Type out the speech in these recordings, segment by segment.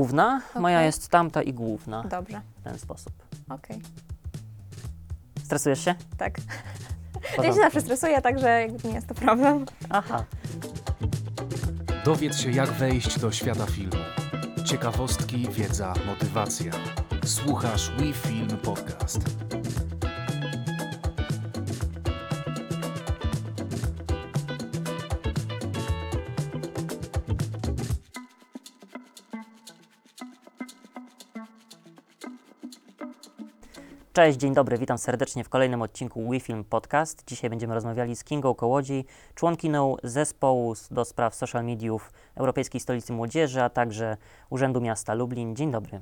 Główna, moja Okej. jest tamta i główna. Dobrze, W ten sposób. okej, Stresujesz się? tak. Ja się zawsze stresuję, także jakby nie jest to problem. Aha. Dowiedz się, jak wejść do świata filmu. Ciekawostki, wiedza, motywacja. Słuchasz We Film Podcast. Cześć, dzień dobry, witam serdecznie w kolejnym odcinku WeFilm Podcast. Dzisiaj będziemy rozmawiali z Kingą Kołodzi, członkiną zespołu do spraw social mediów Europejskiej Stolicy Młodzieży, a także Urzędu Miasta Lublin. Dzień dobry.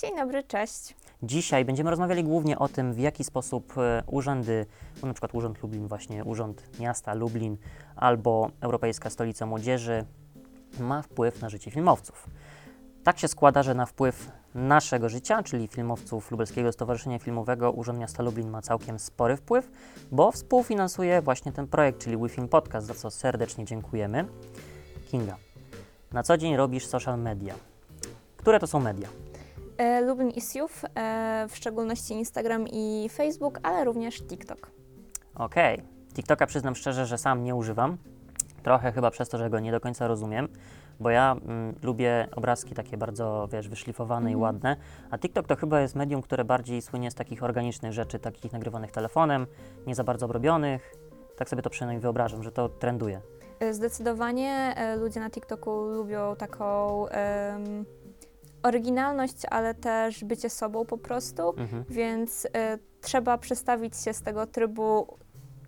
Dzień dobry, cześć. Dzisiaj będziemy rozmawiali głównie o tym, w jaki sposób e, urzędy, no na przykład Urząd Lublin, właśnie Urząd Miasta Lublin albo Europejska Stolica Młodzieży ma wpływ na życie filmowców. Tak się składa, że na wpływ naszego życia, czyli filmowców Lubelskiego Stowarzyszenia Filmowego, Urząd Miasta Lublin ma całkiem spory wpływ, bo współfinansuje właśnie ten projekt, czyli WeFilm Podcast, za co serdecznie dziękujemy. Kinga, na co dzień robisz social media. Które to są media? E, Lublin is Youth, e, w szczególności Instagram i Facebook, ale również TikTok. Okej. TikToka przyznam szczerze, że sam nie używam. Trochę chyba przez to, że go nie do końca rozumiem, bo ja mm, lubię obrazki takie bardzo, wiesz, wyszlifowane i Mhm. ładne, a TikTok to chyba jest medium, które bardziej słynie z takich organicznych rzeczy, takich nagrywanych telefonem, nie za bardzo obrobionych. Tak sobie to przynajmniej wyobrażam, że to trenduje. E, Zdecydowanie e, ludzie na TikToku lubią taką em, oryginalność, ale też bycie sobą po prostu, Mhm. więc e, trzeba przestawić się z tego trybu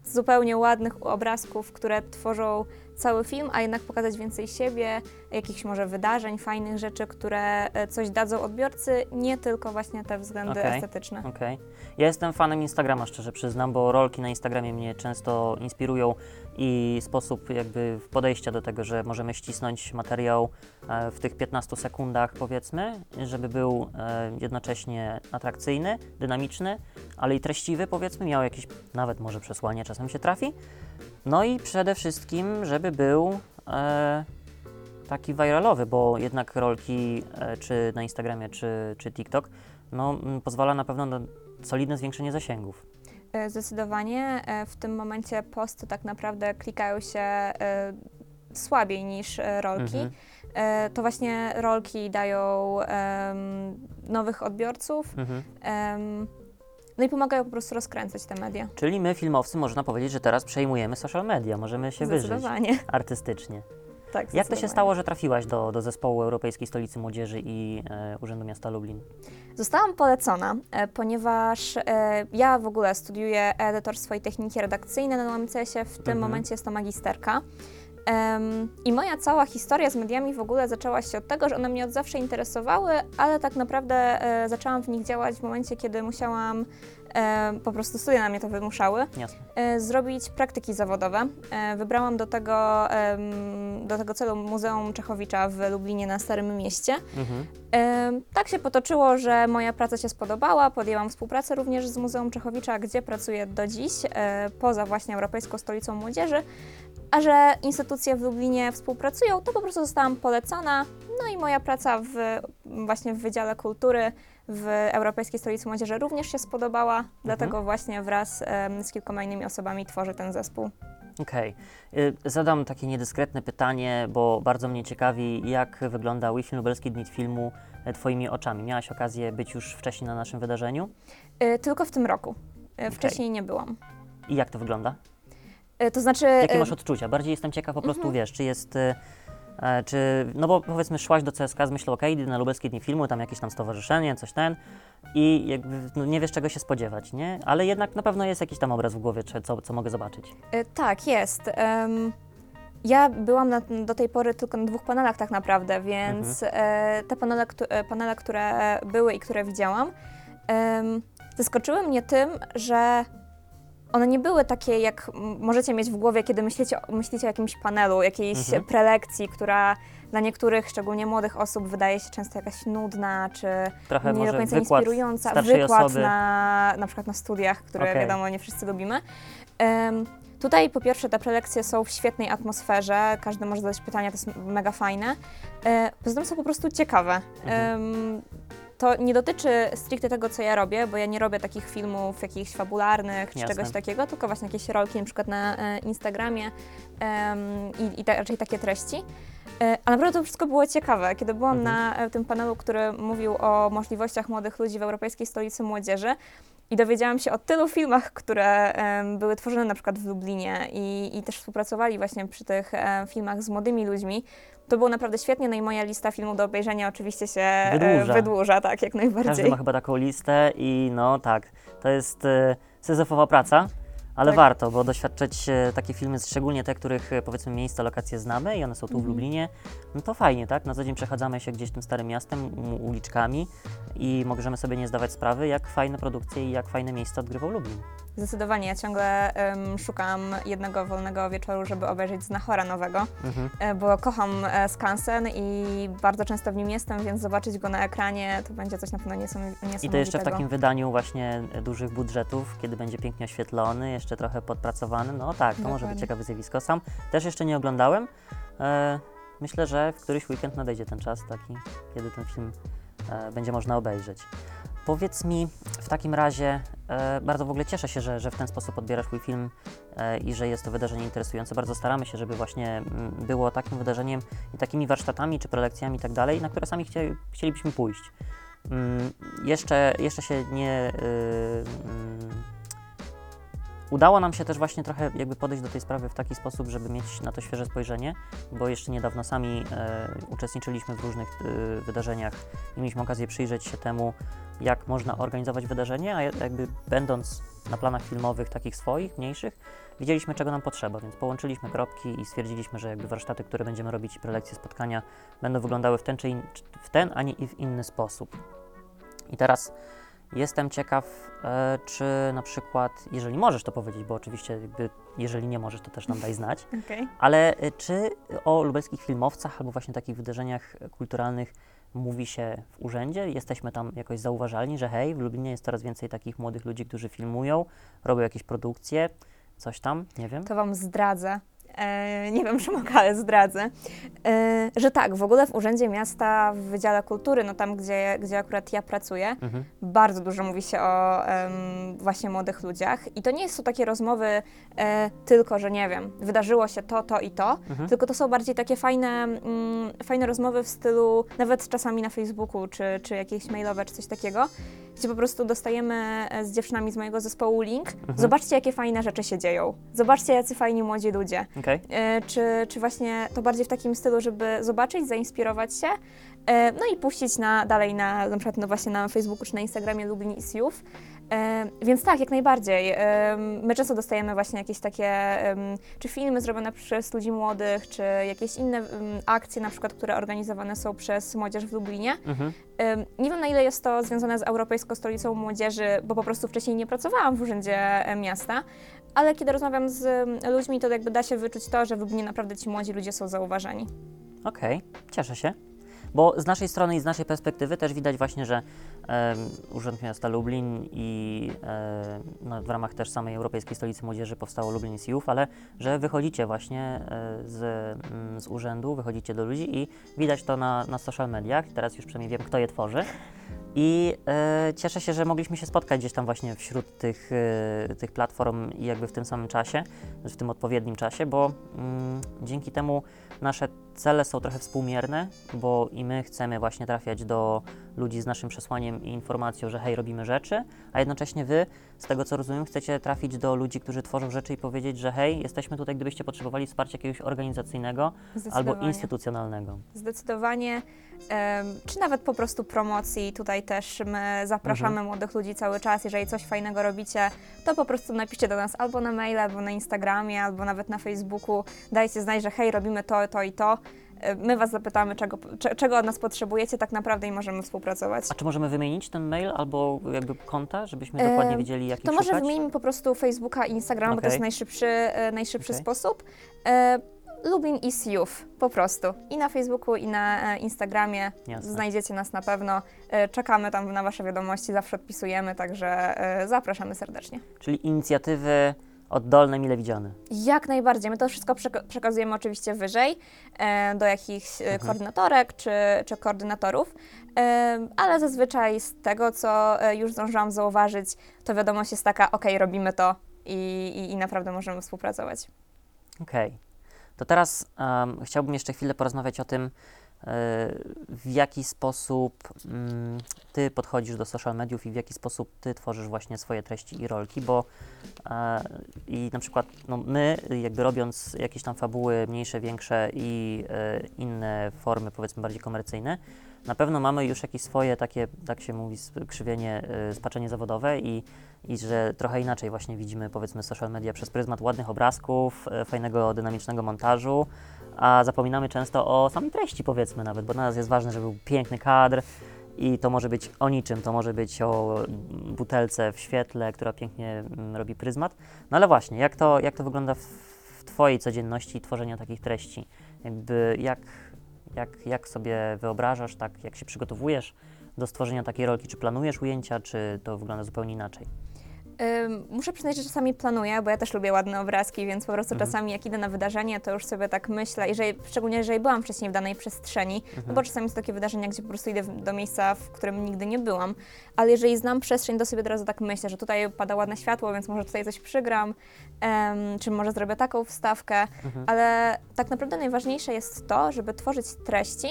zupełnie ładnych obrazków, które tworzą cały film, a jednak pokazać więcej siebie, jakichś może wydarzeń, fajnych rzeczy, które e, coś dadzą odbiorcy, nie tylko właśnie te względy Okej. estetyczne. Okej. Ja jestem fanem Instagrama, szczerze przyznam, bo rolki na Instagramie mnie często inspirują i sposób jakby podejścia do tego, że możemy ścisnąć materiał e, w tych 15 sekundach powiedzmy, żeby był e, jednocześnie atrakcyjny, dynamiczny, ale i treściwy powiedzmy, miał jakieś nawet może przesłanie czasem się trafi. No i przede wszystkim, żeby był e, taki viralowy, bo jednak rolki e, czy na Instagramie, czy, czy TikTok no, m, pozwala na pewno na solidne zwiększenie zasięgów. E, Zdecydowanie e, w tym momencie posty tak naprawdę klikają się e, słabiej niż e, rolki. Mhm. E, To właśnie rolki dają em, nowych odbiorców Mhm. em, no i pomagają po prostu rozkręcać te media. Czyli my, filmowcy, można powiedzieć, że teraz przejmujemy social media, możemy się wyżyć artystycznie. Tak, Jak to się stało, że trafiłaś do, do zespołu Europejskiej Stolicy Młodzieży i e, Urzędu Miasta Lublin? Zostałam polecona, e, ponieważ e, ja w ogóle studiuję edytorstwo i techniki redakcyjne na UMCS-ie, w tym Mhm. momencie jest to magisterka. I moja cała historia z mediami w ogóle zaczęła się od tego, że one mnie od zawsze interesowały, ale tak naprawdę e, zaczęłam w nich działać w momencie, kiedy musiałam, e, po prostu studia na mnie to wymuszały, Jasne. e, zrobić praktyki zawodowe. Wybrałam do tego, do tego celu Muzeum Czechowicza w Lublinie na Starym Mieście. Mhm. Tak się potoczyło, że moja praca się spodobała. Podjęłam współpracę również z Muzeum Czechowicza, gdzie pracuję do dziś, poza właśnie Europejską Stolicą Młodzieży. A że instytucje w Lublinie współpracują, to po prostu zostałam polecona. No i moja praca w, właśnie w Wydziale Kultury w Europejskiej Stolicy Młodzieży również się spodobała, dlatego właśnie wraz em, z kilkoma innymi osobami tworzę ten zespół. Okej. Y, Zadam takie niedyskretne pytanie, bo bardzo mnie ciekawi, jak wygląda WeFilm Lubelski Dni Filmu e, Twoimi oczami. Miałaś okazję być już wcześniej na naszym wydarzeniu E, Tylko w tym roku. E, Wcześniej nie byłam. i jak to wygląda? E, To znaczy... Jakie e, masz odczucia? Bardziej jestem ciekaw po prostu, Mhm. wiesz, czy jest, e, czy, no bo powiedzmy szłaś do CSK z myślą, okej, idę na Lubelskie Dni Filmu, tam jakieś tam stowarzyszenie, coś ten i jakby no, nie wiesz czego się spodziewać, nie? Ale jednak na pewno jest jakiś tam obraz w głowie, czy, co, co mogę zobaczyć. E, Tak, jest. Em, Ja byłam na, do tej pory tylko na dwóch panelach tak naprawdę, więc e, te panele, panele, które były i które widziałam, em, zaskoczyły mnie tym, że one nie były takie, jak możecie mieć w głowie, kiedy myślicie, o- myślicie o jakimś panelu, jakiejś Mhm. prelekcji, która dla niektórych, szczególnie młodych osób, wydaje się często jakaś nudna, czy Trochę nie do końca inspirująca. Wykład osoby. na, na przykład na studiach, które Okej. wiadomo nie wszyscy lubimy. Em, Tutaj po pierwsze te prelekcje są w świetnej atmosferze, każdy może zadać pytania, to jest mega fajne. E, Poza tym są po prostu ciekawe. Mhm. Em, To nie dotyczy stricte tego, co ja robię, bo ja nie robię takich filmów jakichś fabularnych czy Jasne. czegoś takiego, tylko właśnie jakieś rolki na przykład na e, Instagramie em, i, i ta, raczej takie treści. E, A naprawdę to wszystko było ciekawe. Kiedy byłam Mhm. na e, tym panelu, który mówił o możliwościach młodych ludzi w Europejskiej Stolicy Młodzieży i dowiedziałam się o tylu filmach, które em, były tworzone na przykład w Lublinie i, i też współpracowali właśnie przy tych e, filmach z młodymi ludźmi, to było naprawdę świetnie, no i moja lista filmów do obejrzenia oczywiście się e, Wydłuża. wydłuża tak, jak Każdy najbardziej. ma chyba taką listę i no tak, to jest e, syzyfowa praca, ale Tak. warto, bo doświadczyć e, takie filmy, szczególnie te, których e, powiedzmy miejsca, lokacje znamy i one są tu w Mhm. Lublinie, no to fajnie, tak? Na co dzień przechadzamy się gdzieś tym starym miastem, m, uliczkami i możemy sobie nie zdawać sprawy, jak fajne produkcje i jak fajne miejsca odgrywał Lublin. Zdecydowanie, ja ciągle em, szukam jednego wolnego wieczoru, żeby obejrzeć Znachora nowego, Mhm. e, bo kocham e, Skansen i bardzo często w nim jestem, więc zobaczyć go na ekranie to będzie coś na pewno niesamowitego. I to jeszcze w takim wydaniu właśnie e, dużych budżetów, kiedy będzie pięknie oświetlony, jeszcze trochę podpracowany. No tak, to może być Dokładnie. ciekawe zjawisko. Sam też jeszcze nie oglądałem. E, myślę, że w któryś weekend nadejdzie ten czas taki, kiedy ten film e, będzie można obejrzeć. Powiedz mi w takim razie, e, bardzo w ogóle cieszę się, że, że w ten sposób odbierasz mój film e, i że jest to wydarzenie interesujące. Bardzo staramy się, żeby właśnie mm, było takim wydarzeniem i takimi warsztatami czy prelekcjami i tak dalej, na które sami chcie, chcielibyśmy pójść. Mm, jeszcze, jeszcze się nie. y, mm, udało nam się też właśnie trochę jakby podejść do tej sprawy w taki sposób, żeby mieć na to świeże spojrzenie, bo jeszcze niedawno sami e, uczestniczyliśmy w różnych y, wydarzeniach i mieliśmy okazję przyjrzeć się temu, jak można organizować wydarzenie, a jakby będąc na planach filmowych takich swoich, mniejszych, wiedzieliśmy czego nam potrzeba, więc połączyliśmy kropki i stwierdziliśmy, że jakby warsztaty, które będziemy robić prelekcje, spotkania będą wyglądały w ten, czy in, w ten, a nie w inny sposób. I teraz jestem ciekaw, e, czy na przykład, jeżeli możesz to powiedzieć, bo oczywiście jeżeli nie możesz, to też nam daj znać, Okej. ale e, czy o lubelskich filmowcach albo właśnie takich wydarzeniach kulturalnych mówi się w urzędzie? Jesteśmy tam jakoś zauważalni, że hej, w Lublinie jest coraz więcej takich młodych ludzi, którzy filmują, robią jakieś produkcje, coś tam, nie wiem. To Wam zdradzę. E, nie wiem, czy mogę, ale zdradzę. E, że tak, w ogóle w Urzędzie Miasta, w Wydziale Kultury, no tam, gdzie, gdzie akurat ja pracuję, Mhm. bardzo dużo mówi się o em, właśnie młodych ludziach. I to nie są takie rozmowy e, tylko, że nie wiem, wydarzyło się to, to i to, Mhm. tylko to są bardziej takie fajne, mm, fajne rozmowy w stylu, nawet czasami na Facebooku, czy, czy jakieś mailowe, czy coś takiego, gdzie po prostu dostajemy e, z dziewczynami z mojego zespołu link. Mhm. Zobaczcie, jakie fajne rzeczy się dzieją. Zobaczcie, jacy fajni młodzi ludzie. Okej. E, czy, czy właśnie to bardziej w takim stylu, żeby zobaczyć, zainspirować się, e, no i puścić na, dalej na, na przykład no właśnie na Facebooku czy na Instagramie Lublin is Youth. E, więc tak, jak najbardziej. My często dostajemy właśnie jakieś takie, czy filmy zrobione przez ludzi młodych, czy jakieś inne akcje na przykład, które organizowane są przez młodzież w Lublinie. Mhm. Nie wiem, na ile jest to związane z Europejską Stolicą Młodzieży, bo po prostu wcześniej nie pracowałam w Urzędzie Miasta, ale kiedy rozmawiam z ludźmi, to jakby da się wyczuć to, że w Lublinie naprawdę ci młodzi ludzie są zauważani. Okej, cieszę się. Bo z naszej strony i z naszej perspektywy też widać właśnie, że em, Urząd Miasta Lublin i e, no, w ramach też samej Europejskiej Stolicy Młodzieży powstało Lublin is Youth, ale że wychodzicie właśnie e, z, mm, z urzędu, wychodzicie do ludzi i widać to na, na social mediach. Teraz już przynajmniej wiem, kto je tworzy. I e, cieszę się, że mogliśmy się spotkać gdzieś tam właśnie wśród tych, e, tych platform i jakby w tym samym czasie, w tym odpowiednim czasie, bo mm, dzięki temu nasze cele są trochę współmierne, bo i my chcemy właśnie trafiać do ludzi z naszym przesłaniem i informacją, że hej, robimy rzeczy, a jednocześnie wy, z tego co rozumiem, chcecie trafić do ludzi, którzy tworzą rzeczy i powiedzieć, że hej, jesteśmy tutaj, gdybyście potrzebowali wsparcia jakiegoś organizacyjnego albo instytucjonalnego. Zdecydowanie. Czy nawet po prostu promocji. Tutaj też my zapraszamy Mhm. młodych ludzi cały czas. Jeżeli coś fajnego robicie, to po prostu napiszcie do nas albo na maile, albo na Instagramie, albo nawet na Facebooku. Dajcie znać, że hej, robimy to, to i to. E, My Was zapytamy, czego, cze- czego od nas potrzebujecie tak naprawdę i możemy współpracować. A czy możemy wymienić ten mail albo jakby konta, żebyśmy Em, dokładnie wiedzieli, jakich To może szukać? wymieńmy po prostu Facebooka i Instagrama, bo to jest najszybszy, e, najszybszy Okej. sposób. E, Lublin is Youth, po prostu. I na Facebooku, i na e, Instagramie Jasne. znajdziecie nas na pewno. E, czekamy tam na Wasze wiadomości, zawsze odpisujemy, także e, zapraszamy serdecznie. Czyli inicjatywy oddolne, mile widziane. Jak najbardziej. My to wszystko przeka- przekazujemy oczywiście wyżej e, do jakichś e, Mhm. koordynatorek czy, czy koordynatorów, e, ale zazwyczaj z tego, co już zdążyłam zauważyć, to wiadomość jest taka, ok, robimy to i, i, i naprawdę możemy współpracować. Okej. To teraz em, chciałbym jeszcze chwilę porozmawiać o tym, w jaki sposób mm, ty podchodzisz do social mediów i w jaki sposób ty tworzysz właśnie swoje treści i rolki, bo e, i na przykład no, my, jakby robiąc jakieś tam fabuły mniejsze, większe i e, inne formy, powiedzmy bardziej komercyjne, na pewno mamy już jakieś swoje takie, tak się mówi, krzywienie, e, spaczenie zawodowe i, i że trochę inaczej właśnie widzimy powiedzmy social media przez pryzmat ładnych obrazków, fajnego, dynamicznego montażu, a zapominamy często o samej treści powiedzmy nawet, bo dla nas jest ważne, żeby był piękny kadr i to może być o niczym, to może być o mm, butelce w świetle, która pięknie mm, robi pryzmat. No ale właśnie, jak to, jak to wygląda w, Twojej codzienności tworzenia takich treści? Jakby jak, jak, jak sobie wyobrażasz, tak jak się przygotowujesz do stworzenia takiej rolki? Czy planujesz ujęcia, czy to wygląda zupełnie inaczej? Ym, Muszę przyznać, że czasami planuję, bo ja też lubię ładne obrazki, więc po prostu Mhm. czasami jak idę na wydarzenie, to już sobie tak myślę, jeżeli, szczególnie jeżeli byłam wcześniej w danej przestrzeni, no Mhm. bo czasami są takie wydarzenia, gdzie po prostu idę w, do miejsca, w którym nigdy nie byłam, ale jeżeli znam przestrzeń, to sobie od razu tak myślę, że tutaj pada ładne światło, więc może tutaj coś przygram, czy może zrobię taką wstawkę, Mhm. ale tak naprawdę najważniejsze jest to, żeby tworzyć treści,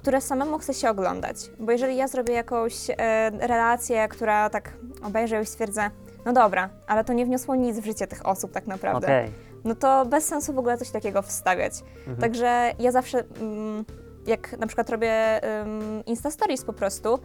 które samemu chce się oglądać. Bo jeżeli ja zrobię jakąś e, relację, która tak obejrzę i stwierdzę, no dobra, ale to nie wniosło nic w życie tych osób tak naprawdę, Okej. no to bez sensu w ogóle coś takiego wstawiać. Mhm. Także ja zawsze, mm, jak na przykład robię um, Insta Stories po prostu,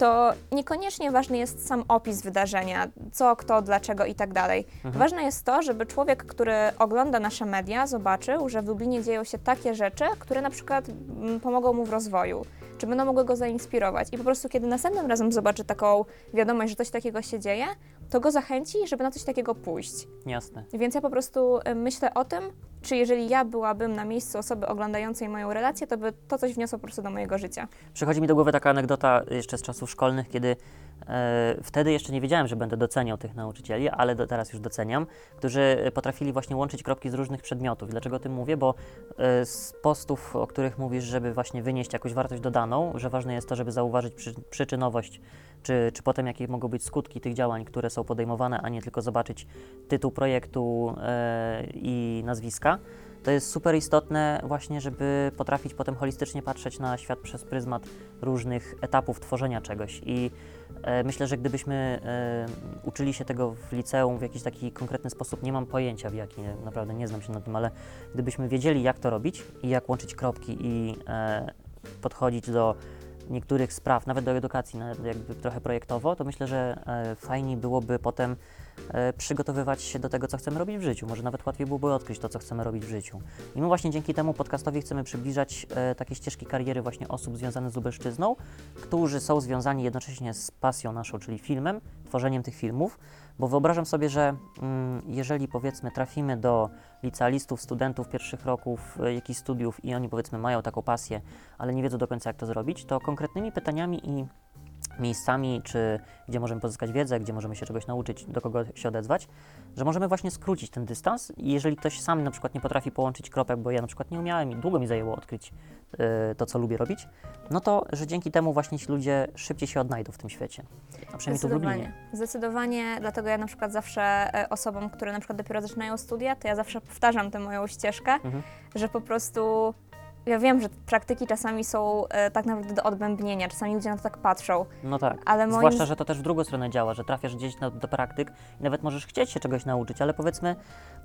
to niekoniecznie ważny jest sam opis wydarzenia, co, kto, dlaczego i tak dalej. Mhm. Ważne jest to, żeby człowiek, który ogląda nasze media, zobaczył, że w Lublinie dzieją się takie rzeczy, które na przykład mm, pomogą mu w rozwoju, czy będą mogły go zainspirować. I po prostu, kiedy następnym razem zobaczy taką wiadomość, że coś takiego się dzieje, to go zachęci, żeby na coś takiego pójść. Jasne. Więc ja po prostu y, myślę o tym, czy jeżeli ja byłabym na miejscu osoby oglądającej moją relację, to by to coś wniosło po prostu do mojego życia. Przychodzi mi do głowy taka anegdota jeszcze z czasów szkolnych, kiedy e, wtedy jeszcze nie wiedziałem, że będę doceniał tych nauczycieli, ale do, teraz już doceniam, którzy potrafili właśnie łączyć kropki z różnych przedmiotów. Dlaczego o tym mówię? Bo e, z postów, o których mówisz, żeby właśnie wynieść jakąś wartość dodaną, że ważne jest to, żeby zauważyć przy, przyczynowość, czy, czy potem jakie mogą być skutki tych działań, które są podejmowane, a nie tylko zobaczyć tytuł projektu e, i nazwiska. To jest super istotne właśnie, żeby potrafić potem holistycznie patrzeć na świat przez pryzmat różnych etapów tworzenia czegoś. I e, myślę, że gdybyśmy e, uczyli się tego w liceum w jakiś taki konkretny sposób, nie mam pojęcia w jaki, naprawdę nie znam się na tym, ale gdybyśmy wiedzieli, jak to robić i jak łączyć kropki i e, podchodzić do niektórych spraw, nawet do edukacji, jakby trochę projektowo, to myślę, że e, fajniej byłoby potem e, przygotowywać się do tego, co chcemy robić w życiu. Może nawet łatwiej byłoby odkryć to, co chcemy robić w życiu. I my właśnie dzięki temu podcastowi chcemy przybliżać e, takie ścieżki kariery właśnie osób związanych z Lubelszczyzną, którzy są związani jednocześnie z pasją naszą, czyli filmem, tworzeniem tych filmów, bo wyobrażam sobie, że mm, jeżeli powiedzmy trafimy do licealistów, studentów pierwszych roków e, jakichś studiów i oni powiedzmy mają taką pasję, ale nie wiedzą do końca jak to zrobić, to konkretnymi pytaniami i miejscami, czy gdzie możemy pozyskać wiedzę, gdzie możemy się czegoś nauczyć, do kogo się odezwać, że możemy właśnie skrócić ten dystans i jeżeli ktoś sam na przykład nie potrafi połączyć kropek, bo ja na przykład nie umiałem i długo mi zajęło odkryć e, to, co lubię robić, no to, że dzięki temu właśnie ci ludzie szybciej się odnajdą w tym świecie. A przynajmniej tu w Lublinie. Zdecydowanie. Zdecydowanie, dlatego ja na przykład zawsze e, osobom, które na przykład dopiero zaczynają studia, to ja zawsze powtarzam tę moją ścieżkę, Mhm. że po prostu ja wiem, że praktyki czasami są e, tak naprawdę do odbębnienia, czasami ludzie na to tak patrzą, No tak. ale moim Zwłaszcza, że to też w drugą stronę działa, że trafiasz gdzieś na, do praktyk i nawet możesz chcieć się czegoś nauczyć, ale powiedzmy,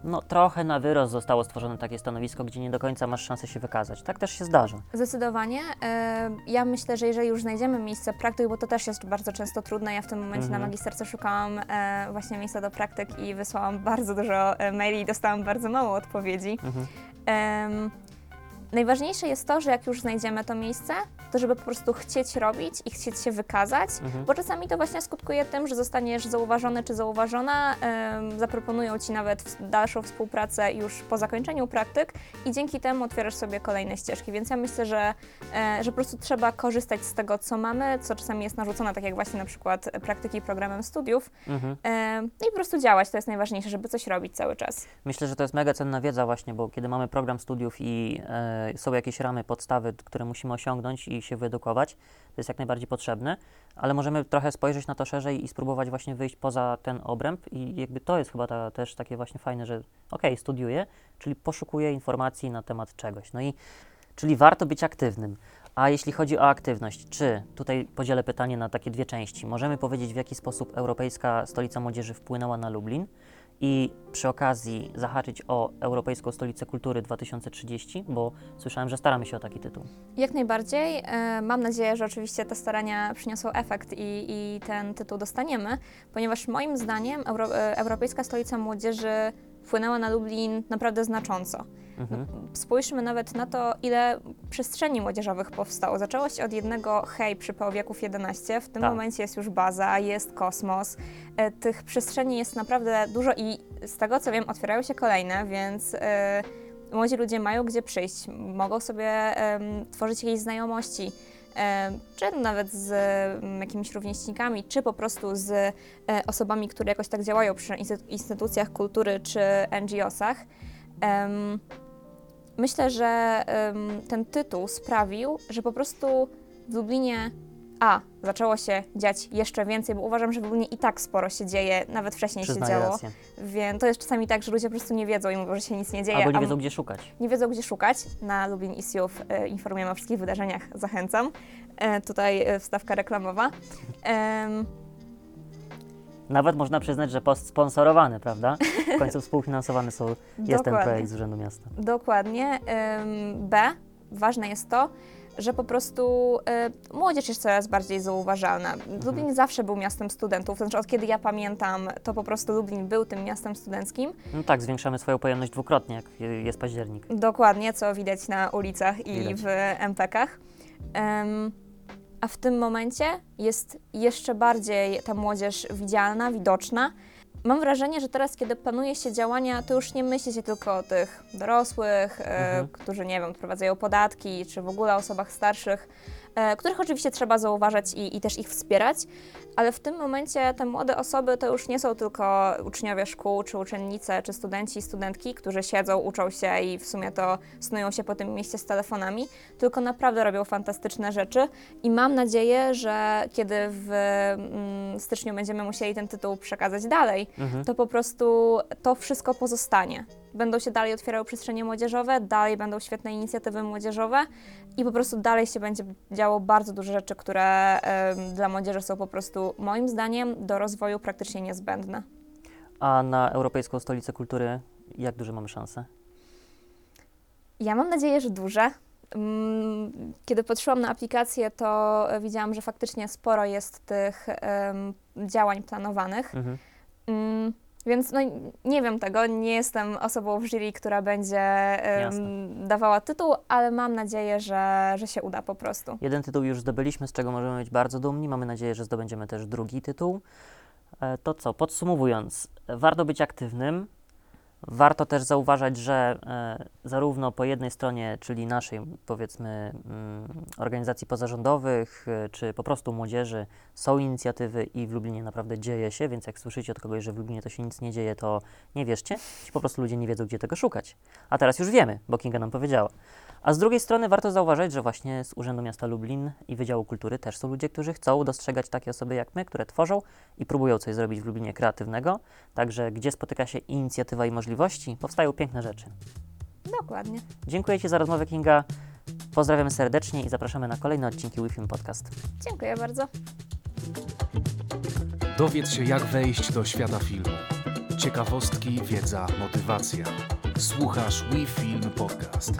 no trochę na wyrost zostało stworzone takie stanowisko, gdzie nie do końca masz szansę się wykazać. Tak też się zdarza. Zdecydowanie. E, Ja myślę, że jeżeli już znajdziemy miejsce praktyk, bo to też jest bardzo często trudne, ja w tym momencie Mhm. na magisterce szukałam e, właśnie miejsca do praktyk i wysłałam bardzo dużo e, maili i dostałam bardzo mało odpowiedzi. Mhm. Em, Najważniejsze jest to, że jak już znajdziemy to miejsce, to żeby po prostu chcieć robić i chcieć się wykazać, Mhm. bo czasami to właśnie skutkuje tym, że zostaniesz zauważony czy zauważona, em, zaproponują ci nawet dalszą współpracę już po zakończeniu praktyk i dzięki temu otwierasz sobie kolejne ścieżki. Więc ja myślę, że, e, że po prostu trzeba korzystać z tego, co mamy, co czasami jest narzucone, tak jak właśnie na przykład praktyki programem studiów, Mhm. no i po prostu działać. To jest najważniejsze, żeby coś robić cały czas. Myślę, że to jest mega cenna wiedza właśnie, bo kiedy mamy program studiów i e, są jakieś ramy, podstawy, które musimy osiągnąć i się wyedukować, to jest jak najbardziej potrzebne, ale możemy trochę spojrzeć na to szerzej i spróbować właśnie wyjść poza ten obręb i jakby to jest chyba ta, też takie właśnie fajne, że okej, studiuję, czyli poszukuję informacji na temat czegoś. No i czyli warto być aktywnym. A jeśli chodzi o aktywność, czy tutaj podzielę pytanie na takie dwie części. Możemy powiedzieć, w jaki sposób Europejska Stolica Młodzieży wpłynęła na Lublin i przy okazji zahaczyć o Europejską Stolicę Kultury 2030, bo słyszałem, że staramy się o taki tytuł. Jak najbardziej. E, Mam nadzieję, że oczywiście te starania przyniosą efekt i, i ten tytuł dostaniemy, ponieważ moim zdaniem Euro, e, Europejska Stolica Młodzieży wpłynęła na Lublin naprawdę znacząco. Mhm. Spójrzmy nawet na to, ile przestrzeni młodzieżowych powstało. Zaczęło się od jednego hej przy Połowieków 11, w tym Tak. momencie jest już baza, jest kosmos. E, Tych przestrzeni jest naprawdę dużo i z tego co wiem, otwierają się kolejne, więc e, młodzi ludzie mają gdzie przyjść, mogą sobie tworzyć jakieś znajomości. em, Czy nawet z em, jakimiś rówieśnikami, czy po prostu z e, osobami, które jakoś tak działają przy instytu- instytucjach kultury czy NGO-sach. Myślę, że ten tytuł sprawił, że po prostu w Lublinie A zaczęło się dziać jeszcze więcej, bo uważam, że w Lublinie i tak sporo się dzieje, nawet wcześniej się Przyznaję działo. rację. Więc to jest czasami tak, że ludzie po prostu nie wiedzą i mówią, że się nic nie dzieje. Albo nie wiedzą, gdzie szukać. nie wiedzą, gdzie szukać. Na Lublin Isiów e, informujemy o wszystkich wydarzeniach, zachęcam. E, tutaj e, wstawka reklamowa. Em, Nawet można przyznać, że postsponsorowane, prawda? W końcu współfinansowane są, jest ten projekt z Urzędu Miasta. Dokładnie. B, ważne jest to, że po prostu y, młodzież jest coraz bardziej zauważalna. Lublin zawsze był miastem studentów, znaczy od kiedy ja pamiętam, to po prostu Lublin był tym miastem studenckim. No tak, zwiększamy swoją pojemność dwukrotnie, jak je- jest październik. Dokładnie, co widać na ulicach i Widać. w MPK-ach. A w tym momencie jest jeszcze bardziej ta młodzież widzialna, widoczna. Mam wrażenie, że teraz, kiedy planuje się działania, to już nie myśli się tylko o tych dorosłych, e, Mhm. którzy, nie wiem, odprowadzają podatki, czy w ogóle osobach starszych, e, których oczywiście trzeba zauważać i, i też ich wspierać, ale w tym momencie te młode osoby to już nie są tylko uczniowie szkół, czy uczennice, czy studenci i studentki, którzy siedzą, uczą się i w sumie to snują się po tym mieście z telefonami, tylko naprawdę robią fantastyczne rzeczy i mam nadzieję, że kiedy w mm, styczniu będziemy musieli ten tytuł przekazać dalej, Mhm. to po prostu to wszystko pozostanie. Będą się dalej otwierały przestrzenie młodzieżowe, dalej będą świetne inicjatywy młodzieżowe i po prostu dalej się będzie działo bardzo dużo rzeczy, które dla młodzieży są po prostu moim zdaniem do rozwoju praktycznie niezbędne. A na Europejską Stolicę Kultury jak duże mamy szanse? Ja mam nadzieję, że duże. Mm, Kiedy patrzyłam na aplikację, to widziałam, że faktycznie sporo jest tych em, działań planowanych. Mhm. Mm, Więc no, nie wiem tego, nie jestem osobą w jury, która będzie dawała tytuł, ale mam nadzieję, że, że się uda po prostu. Jeden tytuł już zdobyliśmy, z czego możemy być bardzo dumni. Mamy nadzieję, że zdobędziemy też drugi tytuł. E, To co, podsumowując, warto być aktywnym. Warto też zauważać, że e, zarówno po jednej stronie, czyli naszej, powiedzmy, mm, organizacji pozarządowych, e, czy po prostu młodzieży, są inicjatywy i w Lublinie naprawdę dzieje się, więc jak słyszycie od kogoś, że w Lublinie to się nic nie dzieje, to nie wierzcie, ci po prostu ludzie nie wiedzą, gdzie tego szukać. A teraz już wiemy, bo Kinga nam powiedziała. A z drugiej strony warto zauważyć, że właśnie z Urzędu Miasta Lublin i Wydziału Kultury też są ludzie, którzy chcą dostrzegać takie osoby jak my, które tworzą i próbują coś zrobić w Lublinie kreatywnego. Także gdzie spotyka się inicjatywa i możliwości, powstają piękne rzeczy. Dokładnie. Dziękuję Ci za rozmowę, Kinga. Pozdrawiamy serdecznie i zapraszamy na kolejne odcinki WeFilm Podcast. Dziękuję bardzo. Dowiedz się, jak wejść do świata filmu. Ciekawostki, wiedza, motywacja. Słuchasz We Film Podcast.